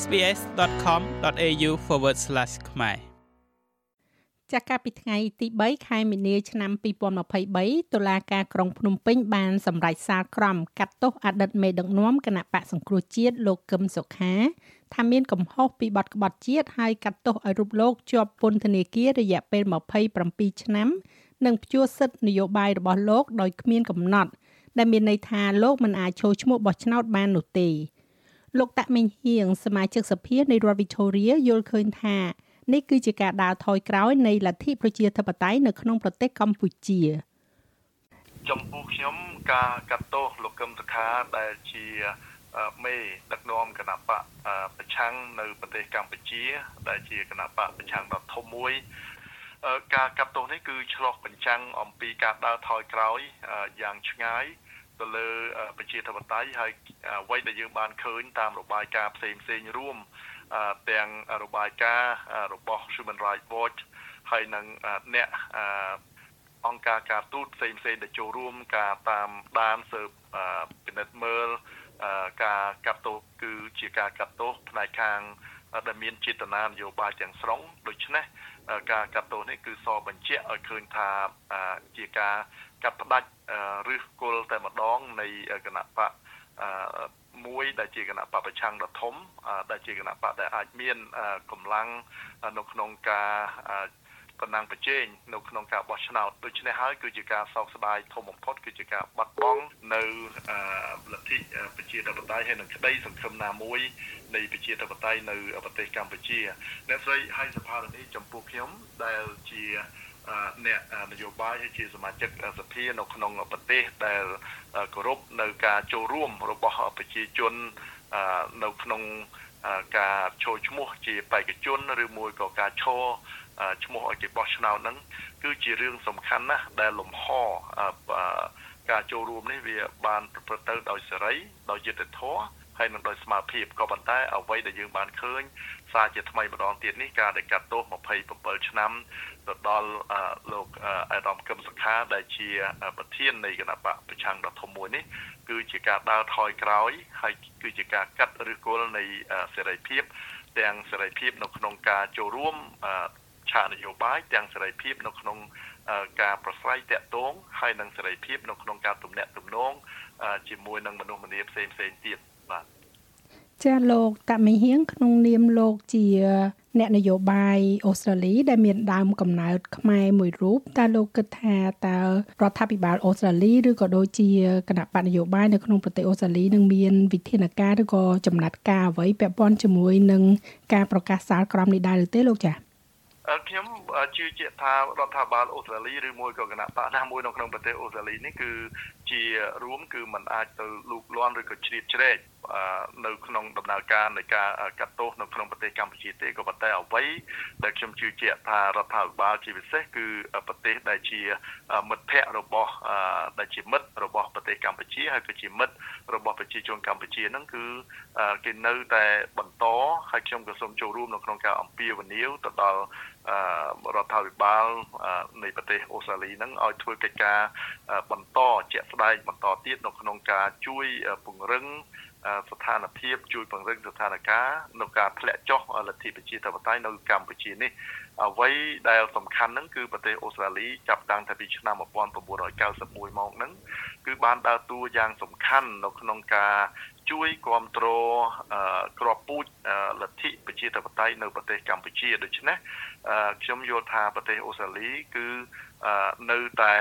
sbs.com.au/ ខ្មែរចាស់កាលពីថ្ងៃទី3ខែមីនាឆ្នាំ2023តុលាការក្រុងភ្នំពេញបានសម្រេចសាលក្រមកាត់ទោសអតីតមេដឹកនាំគណៈបកសង្គ្រោះជាតិលោកកឹមសុខាថាមានកំហុសពីបទក្បត់ជាតិហើយកាត់ទោសឲ្យរូបលោកជាប់ពន្ធនាគាររយៈពេល27ឆ្នាំ និងព្យួរសិទ្ធិនយោបាយរបស់លោកដោយគ្មានកំណត់ដែលមានន័យថាលោកមិនអាចចូលឈ្មោះបោះឆ្នោតបាននោះទេ លោកតាក់មេងហៀងសមាជិកសភានៃរដ្ឋ Victoria យល់ឃើញថានេះគឺជាការដើរថយក្រោយនៃលទ្ធិប្រជាធិបតេយ្យនៅក្នុងប្រទេសកម្ពុជាចំពោះខ្ញុំការកាត់ទោសលោកកឹមសុខាដែលជាមេដឹកនាំគណៈបកប្រឆាំងនៅប្រទេសកម្ពុជា ដែលជាគណៈបកប្រឆាំងដ៏ធំមួយការកាត់ទោសនេះគឺឆ្លោះបញ្ចាំងអំពីការដើរថយក្រោយយ៉ាងឆ្ងាយ ទៅលើប្រជាធិបតេយ្យហើយអ្វីដែលយើងបានឃើញតាមរបាយការណ៍ផ្សេងផ្សេងរួមទាំងរបាយការណ៍របស់ Human Rights Watch ហើយនឹងអ្នកអង្គការការទូតផ្សេងផ្សេងដែលចូលរួមការតាមដានស៊ើបពិនិត្យមើលការកាត់ទោសគឺជាការកាត់ទោសផ្នែកខាងដែលមានចេតនានយោបាយទាំងស្រុងដូច្នេះ ការកាត់ទោសនេះគឺសបញ្ជាក់ឲ្យឃើញថាជាការកាត់ផ្ដាច់ឬគល់តែម្ដងនៃគណៈបកមួយដែលជាគណៈបពប្រឆាំងដ៏ធំដែលជាគណៈបកដែលអាចមានកម្លាំងនៅក្នុងការ តំណាងប្រជែងនៅក្នុងការបោះឆ្នោតដូច្នេះហើយគឺជាការសោកស្ដាយធំបំផុតគឺជាការបាត់បង់នៅលទ្ធិប្រជាធិបតេយ្យហើយនឹងក្តីសង្ឃឹមណាមួយនៃប្រជាធិបតេយ្យនៅប្រទេសកម្ពុជាអ្នកស្រីហៃសភារនីចំពោះខ្ញុំដែលជាអ្នកនយោបាយហើយជាសមាជិកសភានៅក្នុងប្រទេសដែលគោរពនៅការចូលរួមរបស់ប្រជាជននៅក្នុងការចូលឈ្មោះជាបេក្ខជនឬមួយក៏ការឈរ ឈ្មោះឲ្យគេបោះឆ្នោតហ្នឹងគឺជារឿងសំខាន់ណាស់ដែលលំហការចូលរួមនេះវាបានប្រព្រឹត្តទៅដោយសេរីដោយយុត្តិធម៌ហើយនឹងដោយស្មារតីក៏ប៉ុន្តែអ្វីដែលយើងបានឃើញសារជាថ្មីម្ដងទៀតនេះការដែលកាត់ទោស27ឆ្នាំទៅដល់លោកអេដាមកឹមសុខាដែលជាប្រធាននៃគណៈបកប្រឆាំងដ៏ធំមួយនេះគឺជាការដើរថយក្រោយហើយគឺជាការកាត់ឬគល់នៃសេរីភាពទាំងសេរីភាពនៅក្នុងការចូលរួម ឆាកនយោបាយទាំងសេរីភាពនៅក្នុងការប្រស្រ័យតាក់ទងហើយនិងសេរីភាពនៅក្នុងការទំនាក់ទំនងជាមួយនឹងមនុស្សម្នាផ្សេងផ្សេងទៀតបាទចាលោកតាមីហៀងក្នុងនាមលោកជា អ្នកនយោបាយអូស្ត្រាលី ដែលមានដើមកំណើតខ្មែរមួយរូបតើលោកគិតថាតើរដ្ឋាភិបាលអូស្ត្រាលីឬក៏ដូចជាគណៈបកនយោបាយនៅក្នុងប្រទេសអូស្ត្រាលីនឹងមានវិធានការឬក៏ចំណាត់ការអ្វីពាក់ព័ន្ធជាមួយនឹងការប្រកាសសាលក្រមនេះដែរឬទេលោកចា៎ ខ្ញុំជឿជាក់ថារដ្ឋាភិបាលអូស្ត្រាលីឬមួយក៏គណៈបកណាមួយនៅក្នុងប្រទេសអូស្ត្រាលីនេះគឺជារួមគឺมันអាចទៅលូកលាន់ឬក៏ជ្រៀតជ្រែកនៅក្នុងដំណើរការនៃការកាត់ទោសនៅក្នុងប្រទេសកម្ពុជាទេក៏ប៉ុន្តែអ្វីដែលខ្ញុំជឿជាក់ថារដ្ឋាភិបាលជាពិសេសគឺប្រទេសដែលជាមិត្តភ័ក្តិរបស់ដែលជាមិត្តរបស់ប្រទេសកម្ពុជាហើយក៏ជាមិត្តរបស់ប្រជាជនកម្ពុជាហ្នឹងគឺគេនៅតែបន្តហើយខ្ញុំក៏សូមចូលរួមនៅក្នុងការអំពាវនាវទៅដល់រដ្ឋាភិបាលនៃប្រទេសអូស្ត្រាលីហ្នឹងឲ្យធ្វើកិច្ចការបន្តជាក់ស្ដែងបន្តទៀតនៅក្នុងការជួយពង្រឹង ស្ថានភាពជួយពង្រឹងស្ថានភាពនៅការធ្លាក់ចុះលទ្ធិប្រជាធិបតេយ្យនៅកម្ពុជានេះអ្វីដែលសំខាន់ហ្នឹងគឺប្រទេសអូស្ត្រាលីចាប់តាំងពីឆ្នាំ1991មកហ្នឹងគឺបានដើរតួយ៉ាងសំខាន់នៅក្នុងការជួយគ្រប់គ្រងក្របពូជលទ្ធិប្រជាធិបតេយ្យនៅប្រទេសកម្ពុជាដូច្នេះខ្ញុំយល់ថាប្រទេសអូស្ត្រាលីគឺនៅតែ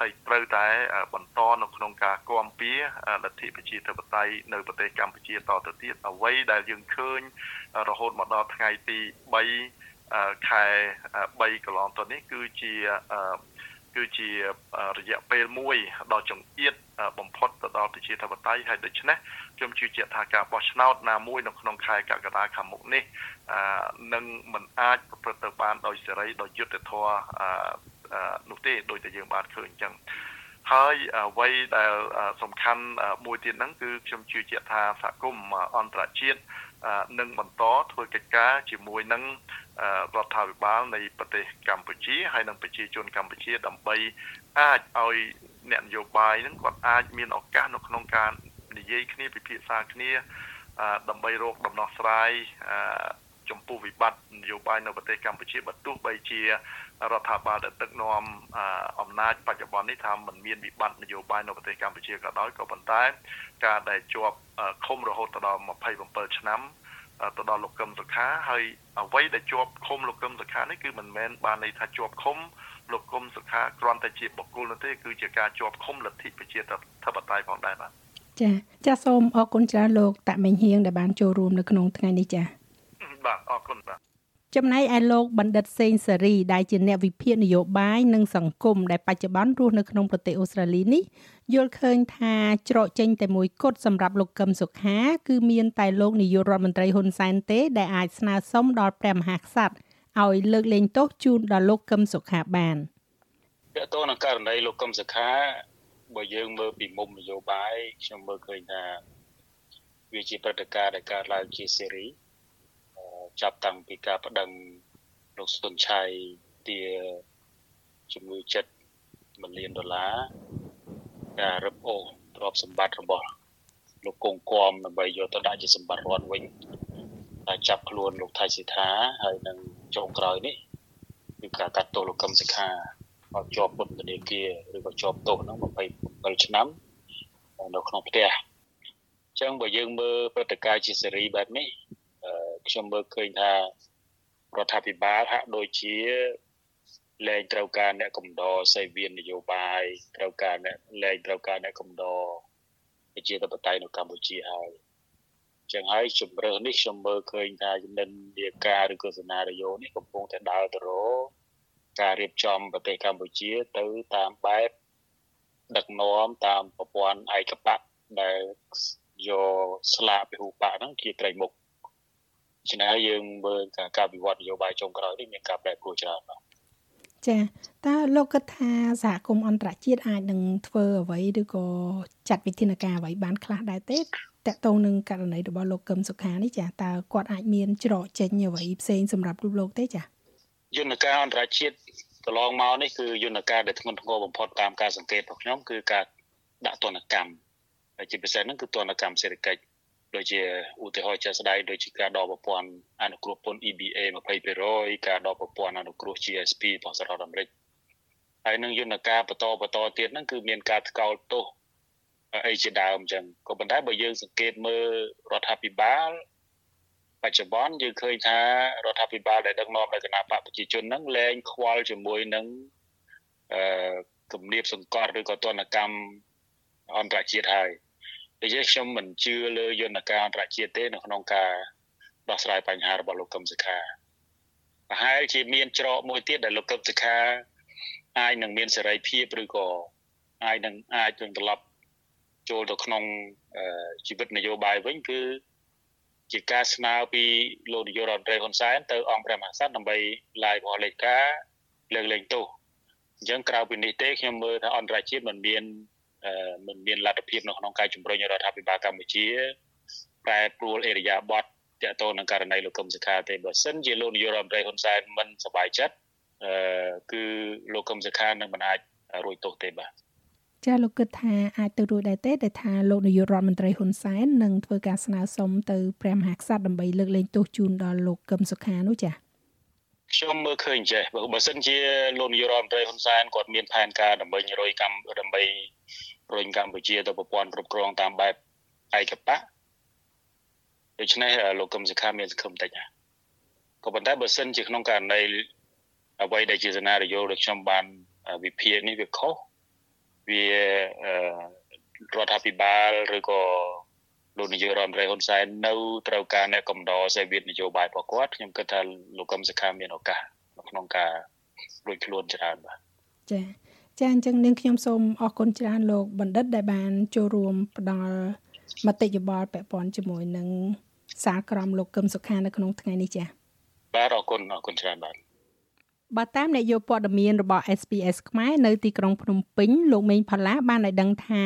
ហើយត្រូវតែបន្តនៅក្នុងការគាំពៀលទ្ធិប្រជាធិបតេយ្យនៅប្រទេសកម្ពុជាតទៅទៀតអ្វីដែលយើងឃើញរហូតមកដល់ថ្ងៃទី3ខែ3កន្លងទៅនេះគឺជាគឺជារយៈពេលមួយដ៏ចង្អៀតបំផុតទៅដល់ប្រជាធិបតេយ្យហើយដូច្នេះខ្ញុំជឿជាក់ថាការបោះឆ្នោតណាមួយនៅក្នុងខែកក្កដាខាងមុខនេះនឹងមិនអាចប្រព្រឹត្តទៅបានដោយសេរីដោយយុត្តិធម៌ នោះទេដោយតែយើងបានឃើញអញ្ចឹងហើយអ្វីដែលសំខាន់មួយទៀតហ្នឹងគឺខ្ញុំជឿជាក់ថាសហគមន៍អន្តរជាតិនឹងបន្តធ្វើកិច្ចការជាមួយនឹងរដ្ឋាភិបាលនៃប្រទេសកម្ពុជាហើយនិងប្រជាជនកម្ពុជាដើម្បីអាចឲ្យអ្នកនយោបាយហ្នឹងគាត់អាចមានឱកាសនៅក្នុងការនិយាយគ្នាពិភាក្សាគ្នាដើម្បីរកដំណោះស្រាយ ចំពោះវិបត្តិនយោបាយនៅប្រទេសកម្ពុជាបើទោះបីជារដ្ឋាភិបាលដែលដឹកនាំអំណាចបច្ចុប្បន្ននេះថាมันមានវិបត្តិនយោបាយនៅប្រទេសកម្ពុជាក៏ដោយក៏ប៉ុន្តែ ការដែលជាប់ឃុំរហូតដល់27ឆ្នាំទៅដល់លោកកឹមសុខាហើយអ្វីដែលជាប់ឃុំលោកកឹមសុខានេះគឺមិនមែនបានន័យថាជាប់ឃុំលោកកឹមសុខាគ្រាន់តែជាបុគ្គលនោះទេគឺជាការជាប់ឃុំលទ្ធិប្រជាធិបតេយ្យផងដែរបាទចាចាសូមអរគុណច្រើនលោកតាមេងហៀងដែលបានចូលរួមនៅក្នុងថ្ងៃនេះចា បាទអរគុណបាទចំណែកឯលោកបណ្ឌិតសេងសេរីដែលជាអ្នកវិភាគនយោបាយនិងសង្គមដែលបច្ចុប្បន្នរស់នៅក្នុងប្រទេសអូស្ត្រាលីនេះយល់ឃើញថាច្រកចេញតែមួយគត់សម្រាប់លោកកឹមសុខា គឺមានតែលោកនាយករដ្ឋមន្ត្រីហ៊ុនសែនទេដែលអាចស្នើសុំដល់ព្រះមហាក្សត្រឲ្យលើកលែងទោសជូនដល់លោកកឹមសុខាបានតើតើនឹងករណីលោកកឹមសុខាបើយើងមើលពីមុំនយោបាយខ្ញុំមើលឃើញថាវាជាព្រឹត្តិការណ៍ដែលកើតឡើងជាសេរី ចាប់តាំងពីការប្តឹងលោកសុនឆៃទាជំងឺចិត្ត1លានដុល្លារការរឹបអូសទ្រព្យសម្បត្តិរបស់លោកកងគំដើម្បីយកទៅដាក់ជាសម្បត្តិរដ្ឋវិញតែចាប់ខ្លួនលោកថៃសិដ្ឋាហើយនឹងចុងក្រោយនេះគឺការកាត់ទោសលោកកឹមសុខាឲ្យជាប់ពន្ធនាគារឬក៏ជាប់ទោសហ្នឹង27ឆ្នាំនៅក្នុងផ្ទះអញ្ចឹងបើយើងមើលព្រឹត្តិការណ៍ជាសេរីបែបនេះ ខ្ញុំមើលឃើញថារដ្ឋាភិបាលហាក់ដូចជាលែងត្រូវការអ្នកកំដរសេវីននយោបាយត្រូវការអ្នកលែងត្រូវការអ្នកកំដរប្រជាធិបតេយ្យនៅកម្ពុជាហើយចឹងហើយជំរើសនេះខ្ញុំមើលឃើញថានិន្នាការឬក៏សេណារីយ៉ូនេះកំពុងតែដើរទៅរកការរៀបចំប្រទេសកម្ពុជាទៅតាមបែបដឹកនាំតាមប្រព័ន្ធឯកបៈដែលយកស្លាកពហុបកហ្នឹងជាត្រីមុខ ច្នេះយើងមើលការវិវត្តនយោបាយចុងក្រោយនេះមានការប្រែប្រួលច្រើនបាទចាតើលោកគិតថាសហគមន៍អន្តរជាតិអាចនឹងធ្វើអ្វីឬក៏ចាត់វិធានការអ្វីបានខ្លះដែរទេតកតងនឹងករណីរបស់លោកកឹមសុខានេះចាតើគាត់អាចមានច្រកចេញអ្វីផ្សេងសម្រាប់លោកទេចាយន្តការអន្តរជាតិកន្លងមកនេះគឺយន្តការដែលធ្ងន់ធ្ងរបំផុតតាមការសង្កេតរបស់ខ្ញុំគឺការដាក់ទណ្ឌកម្មហើយជាពិសេសហ្នឹងគឺទណ្ឌកម្មសេដ្ឋកិច្ច ដូចជាឧទាហរណ៍ជាក់ស្ដែងដូចជាការដកប្រព័ន្ធអនុគ្រោះពន្ធ EBA 20%ការដកប្រព័ន្ធអនុគ្រោះ GSP របស់សហរដ្ឋអាមេរិកហើយនឹងយន្តការបន្តបន្តទៀតហ្នឹងគឺមានការថ្កោលទោសអីជាដើមអញ្ចឹងក៏ប៉ុន្តែបើយើងសង្កេតមើលរដ្ឋាភិបាលបច្ចុប្បន្នយើងឃើញថារដ្ឋាភិបាលដែលដឹកនាំដោយគណៈបកប្រជាជនហ្នឹងលែងខ្វល់ជាមួយនឹងអឺគំនាបសង្កត់ឬក៏ទណ្ឌកម្មអន្តរជាតិហើយ ដូច្នេះខ្ញុំមិនជឿលើយន្តការអន្តរជាតិទេនៅក្នុងការដោះស្រាយបញ្ហារបស់លោកកឹមសុខាប្រហែលជាមានច្រកមួយទៀតដែលលោកកឹមសុខាអាចនឹងមានសេរីភាពឬក៏អាចនឹងអាចនឹងត្រឡប់ចូលទៅក្នុងជីវិតនយោបាយវិញគឺជាការស្នើពីលោកនាយករដ្ឋមន្ត្រីហ៊ុនសែនទៅអង្គព្រះមហាក្សត្រដើម្បីឡាយរបស់លេខាលើកលែងទោសអញ្ចឹងក្រៅពីនេះទេខ្ញុំមើលថាអន្តរជាតិមិនមាន មិនមានលទ្ធភាពនៅក្នុងការជំរុញរដ្ឋាភិបាលកម្ពុជាប្រែប្រួលអេរយាប័តទាក់ទងនឹងករណីលោកកឹមសុខាទេបើសិនជាលោកនាយករដ្ឋមន្ត្រីហ៊ុនសែនមិនសប្បាយចិត្តអឺគឺលោកកឹមសុខានឹងមិនអាចរួចទោសទេបាទចាលោកគិតថាអាចទៅរួចដែរទេដែលថាលោកនាយករដ្ឋមន្ត្រីហ៊ុនសែននឹងធ្វើការស្នើសុំទៅព្រះមហាក្សត្រដើម្បីលើកលែងទោសជូនដល់លោកកឹមសុខានោះចា ខ្ញុំមើលឃើញចេះបើសិនជាលោកនាយករដ្ឋមន្ត្រីហ៊ុនសែនគាត់មានផែនការដើម្បីរុយកម្មដើម្បីរុញកម្ពុជាទៅប្រព័ន្ធគ្រប់គ្រងតាមបែបឯកបៈដូច្នេះលោកកឹមសុខាមានសង្ឃឹមតិចណាក៏ប៉ុន្តែបើសិនជាក្នុងករណីអ្វីដែលជាសេណារីយ៉ូដែលខ្ញុំបានវិភាគនេះវាខុសវារដ្ឋាភិបាលឬក៏ លោកនាយករដ្ឋមន្ត្រីហ៊ុនសែននៅត្រូវការអ្នកកំដរសេវានយោបាយរបស់គាត់ខ្ញុំគិតថាលោកកឹមសុខាមានឱកាសក្នុងការរួចខ្លួនច្រើនបាទចា៎ចាអញ្ចឹងនាងខ្ញុំសូមអរគុណច្រើនលោកបណ្ឌិតដែលបានចូលរួមផ្ដល់មតិយោបល់ពាក់ព័ន្ធជាមួយនឹងសារក្រមលោកកឹមសុខានៅក្នុងថ្ងៃនេះចា៎បាទអរគុណអរគុណច្រើនបាទបើតាមអ្នកយកព័ត៌មានរបស់ SPS ខ្មែរនៅទីក្រុងភ្នំពេញលោកមេងផល្លាបានឲ្យដឹងថា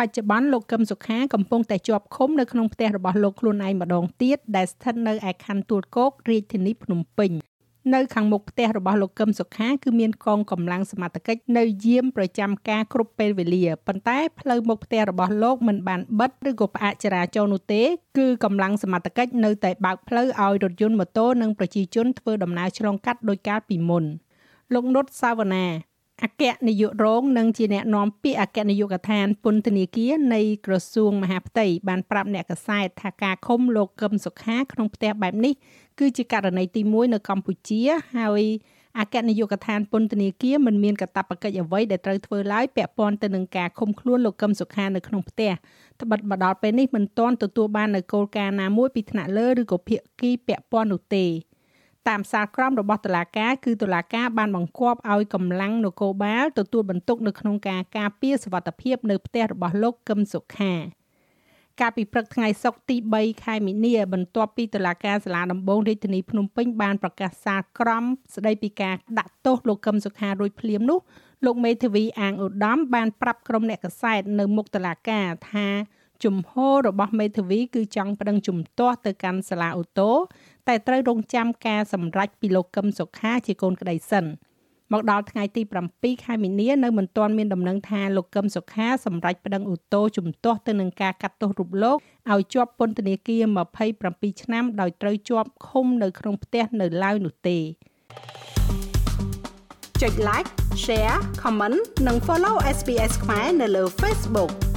បច្ចុប្បន្នលោកកឹមសុខាកំពុងតែជាប់ឃុំនៅក្នុងផ្ទះរបស់លោកខ្លួនឯងម្ដងទៀតដែលស្ថិតនៅឯខណ្ឌទួលគោករាជធានីភ្នំពេញនៅខាងមុខផ្ទះរបស់លោកកឹមសុខាគឺមានកងកម្លាំងសមត្ថកិច្ចនៅយាមប្រចាំការគ្រប់ពេលវេលាប៉ុន្តែផ្លូវមុខផ្ទះរបស់លោកមិនបានបិទឬក៏ផ្អាកចរាចរណ៍នោះទេគឺកម្លាំងសមត្ថកិច្ចនៅតែបើកផ្លូវឲ្យរថយន្តម៉ូតូនិងប្រជាជនធ្វើដំណើរឆ្លងកាត់ដោយកាលពីមុនលោកនុតសាវណ្ណា អគ្គនាយករងនិងជាអ្នកនាំពាក្យអគ្គនាយកដ្ឋានពន្ធនាគារនៃក្រសួងមហាផ្ទៃបានប្រាប់អ្នកកសែតថាការឃុំលោកកឹមសុខាក្នុងផ្ទះបែបនេះគឺជាករណីទី1នៅកម្ពុជាហើយអគ្គនាយកដ្ឋានពន្ធនាគារមិនមានកាតព្វកិច្ចអ្វីដែលត្រូវធ្វើឡើយពាក់ព័ន្ធទៅនឹងការឃុំខ្លួនលោកកឹមសុខានៅក្នុងផ្ទះត្បិតមកដល់ពេលនេះមិនទាន់ទទួលបាននូវគោលការណ៍ណាមួយពីថ្នាក់លើឬក៏ភាគីពាក់ព័ន្ធនោះទេ តាមសារក្រមរបស់តុលាការគឺតុលាការបានបង្គាប់ឲ្យកម្លាំងនគរបាលទទួលបន្ទុកនៅក្នុងការការពារសវត្ថិភាពនៅផ្ទះរបស់លោកកឹមសុខាកាលពីព្រឹកថ្ងៃសុក្រទី3ខែមីនាបន្ទាប់ពីតុលាការសាលាដំបងរាជធានីភ្នំពេញបានប្រកាសសារក្រមស្ដីពីការដាក់ទោសលោកកឹមសុខារួចភ្លាមនោះលោកមេធាវីអាងឧត្តមបានប្រាប់ក្រុមអ្នកកសែតនៅមុខតុលាការថាជំហររបស់មេធាវីគឺចង់ប្តឹងជំទាស់ទៅកាន់សាលាអូតូ តែត្រូវរងចាំការសម្រេចពីលោកកឹមសុខាជាកូនក្តីសិនមកដល់ថ្ងៃទី7ខែមីនានៅមិនទាន់មានដំណឹងថាលោកកឹមសុខាសម្រេចប្តឹងអូតូជំទាស់ទៅនឹងការកាត់ទោសរូបលោកឲ្យជាប់ពន្ធនាគារ27ឆ្នាំដោយត្រូវជាប់ឃុំនៅក្នុងផ្ទះនៅឡើយនោះទេចុច like share comment និង follow SPS ខ្មែរនៅលើ Facebook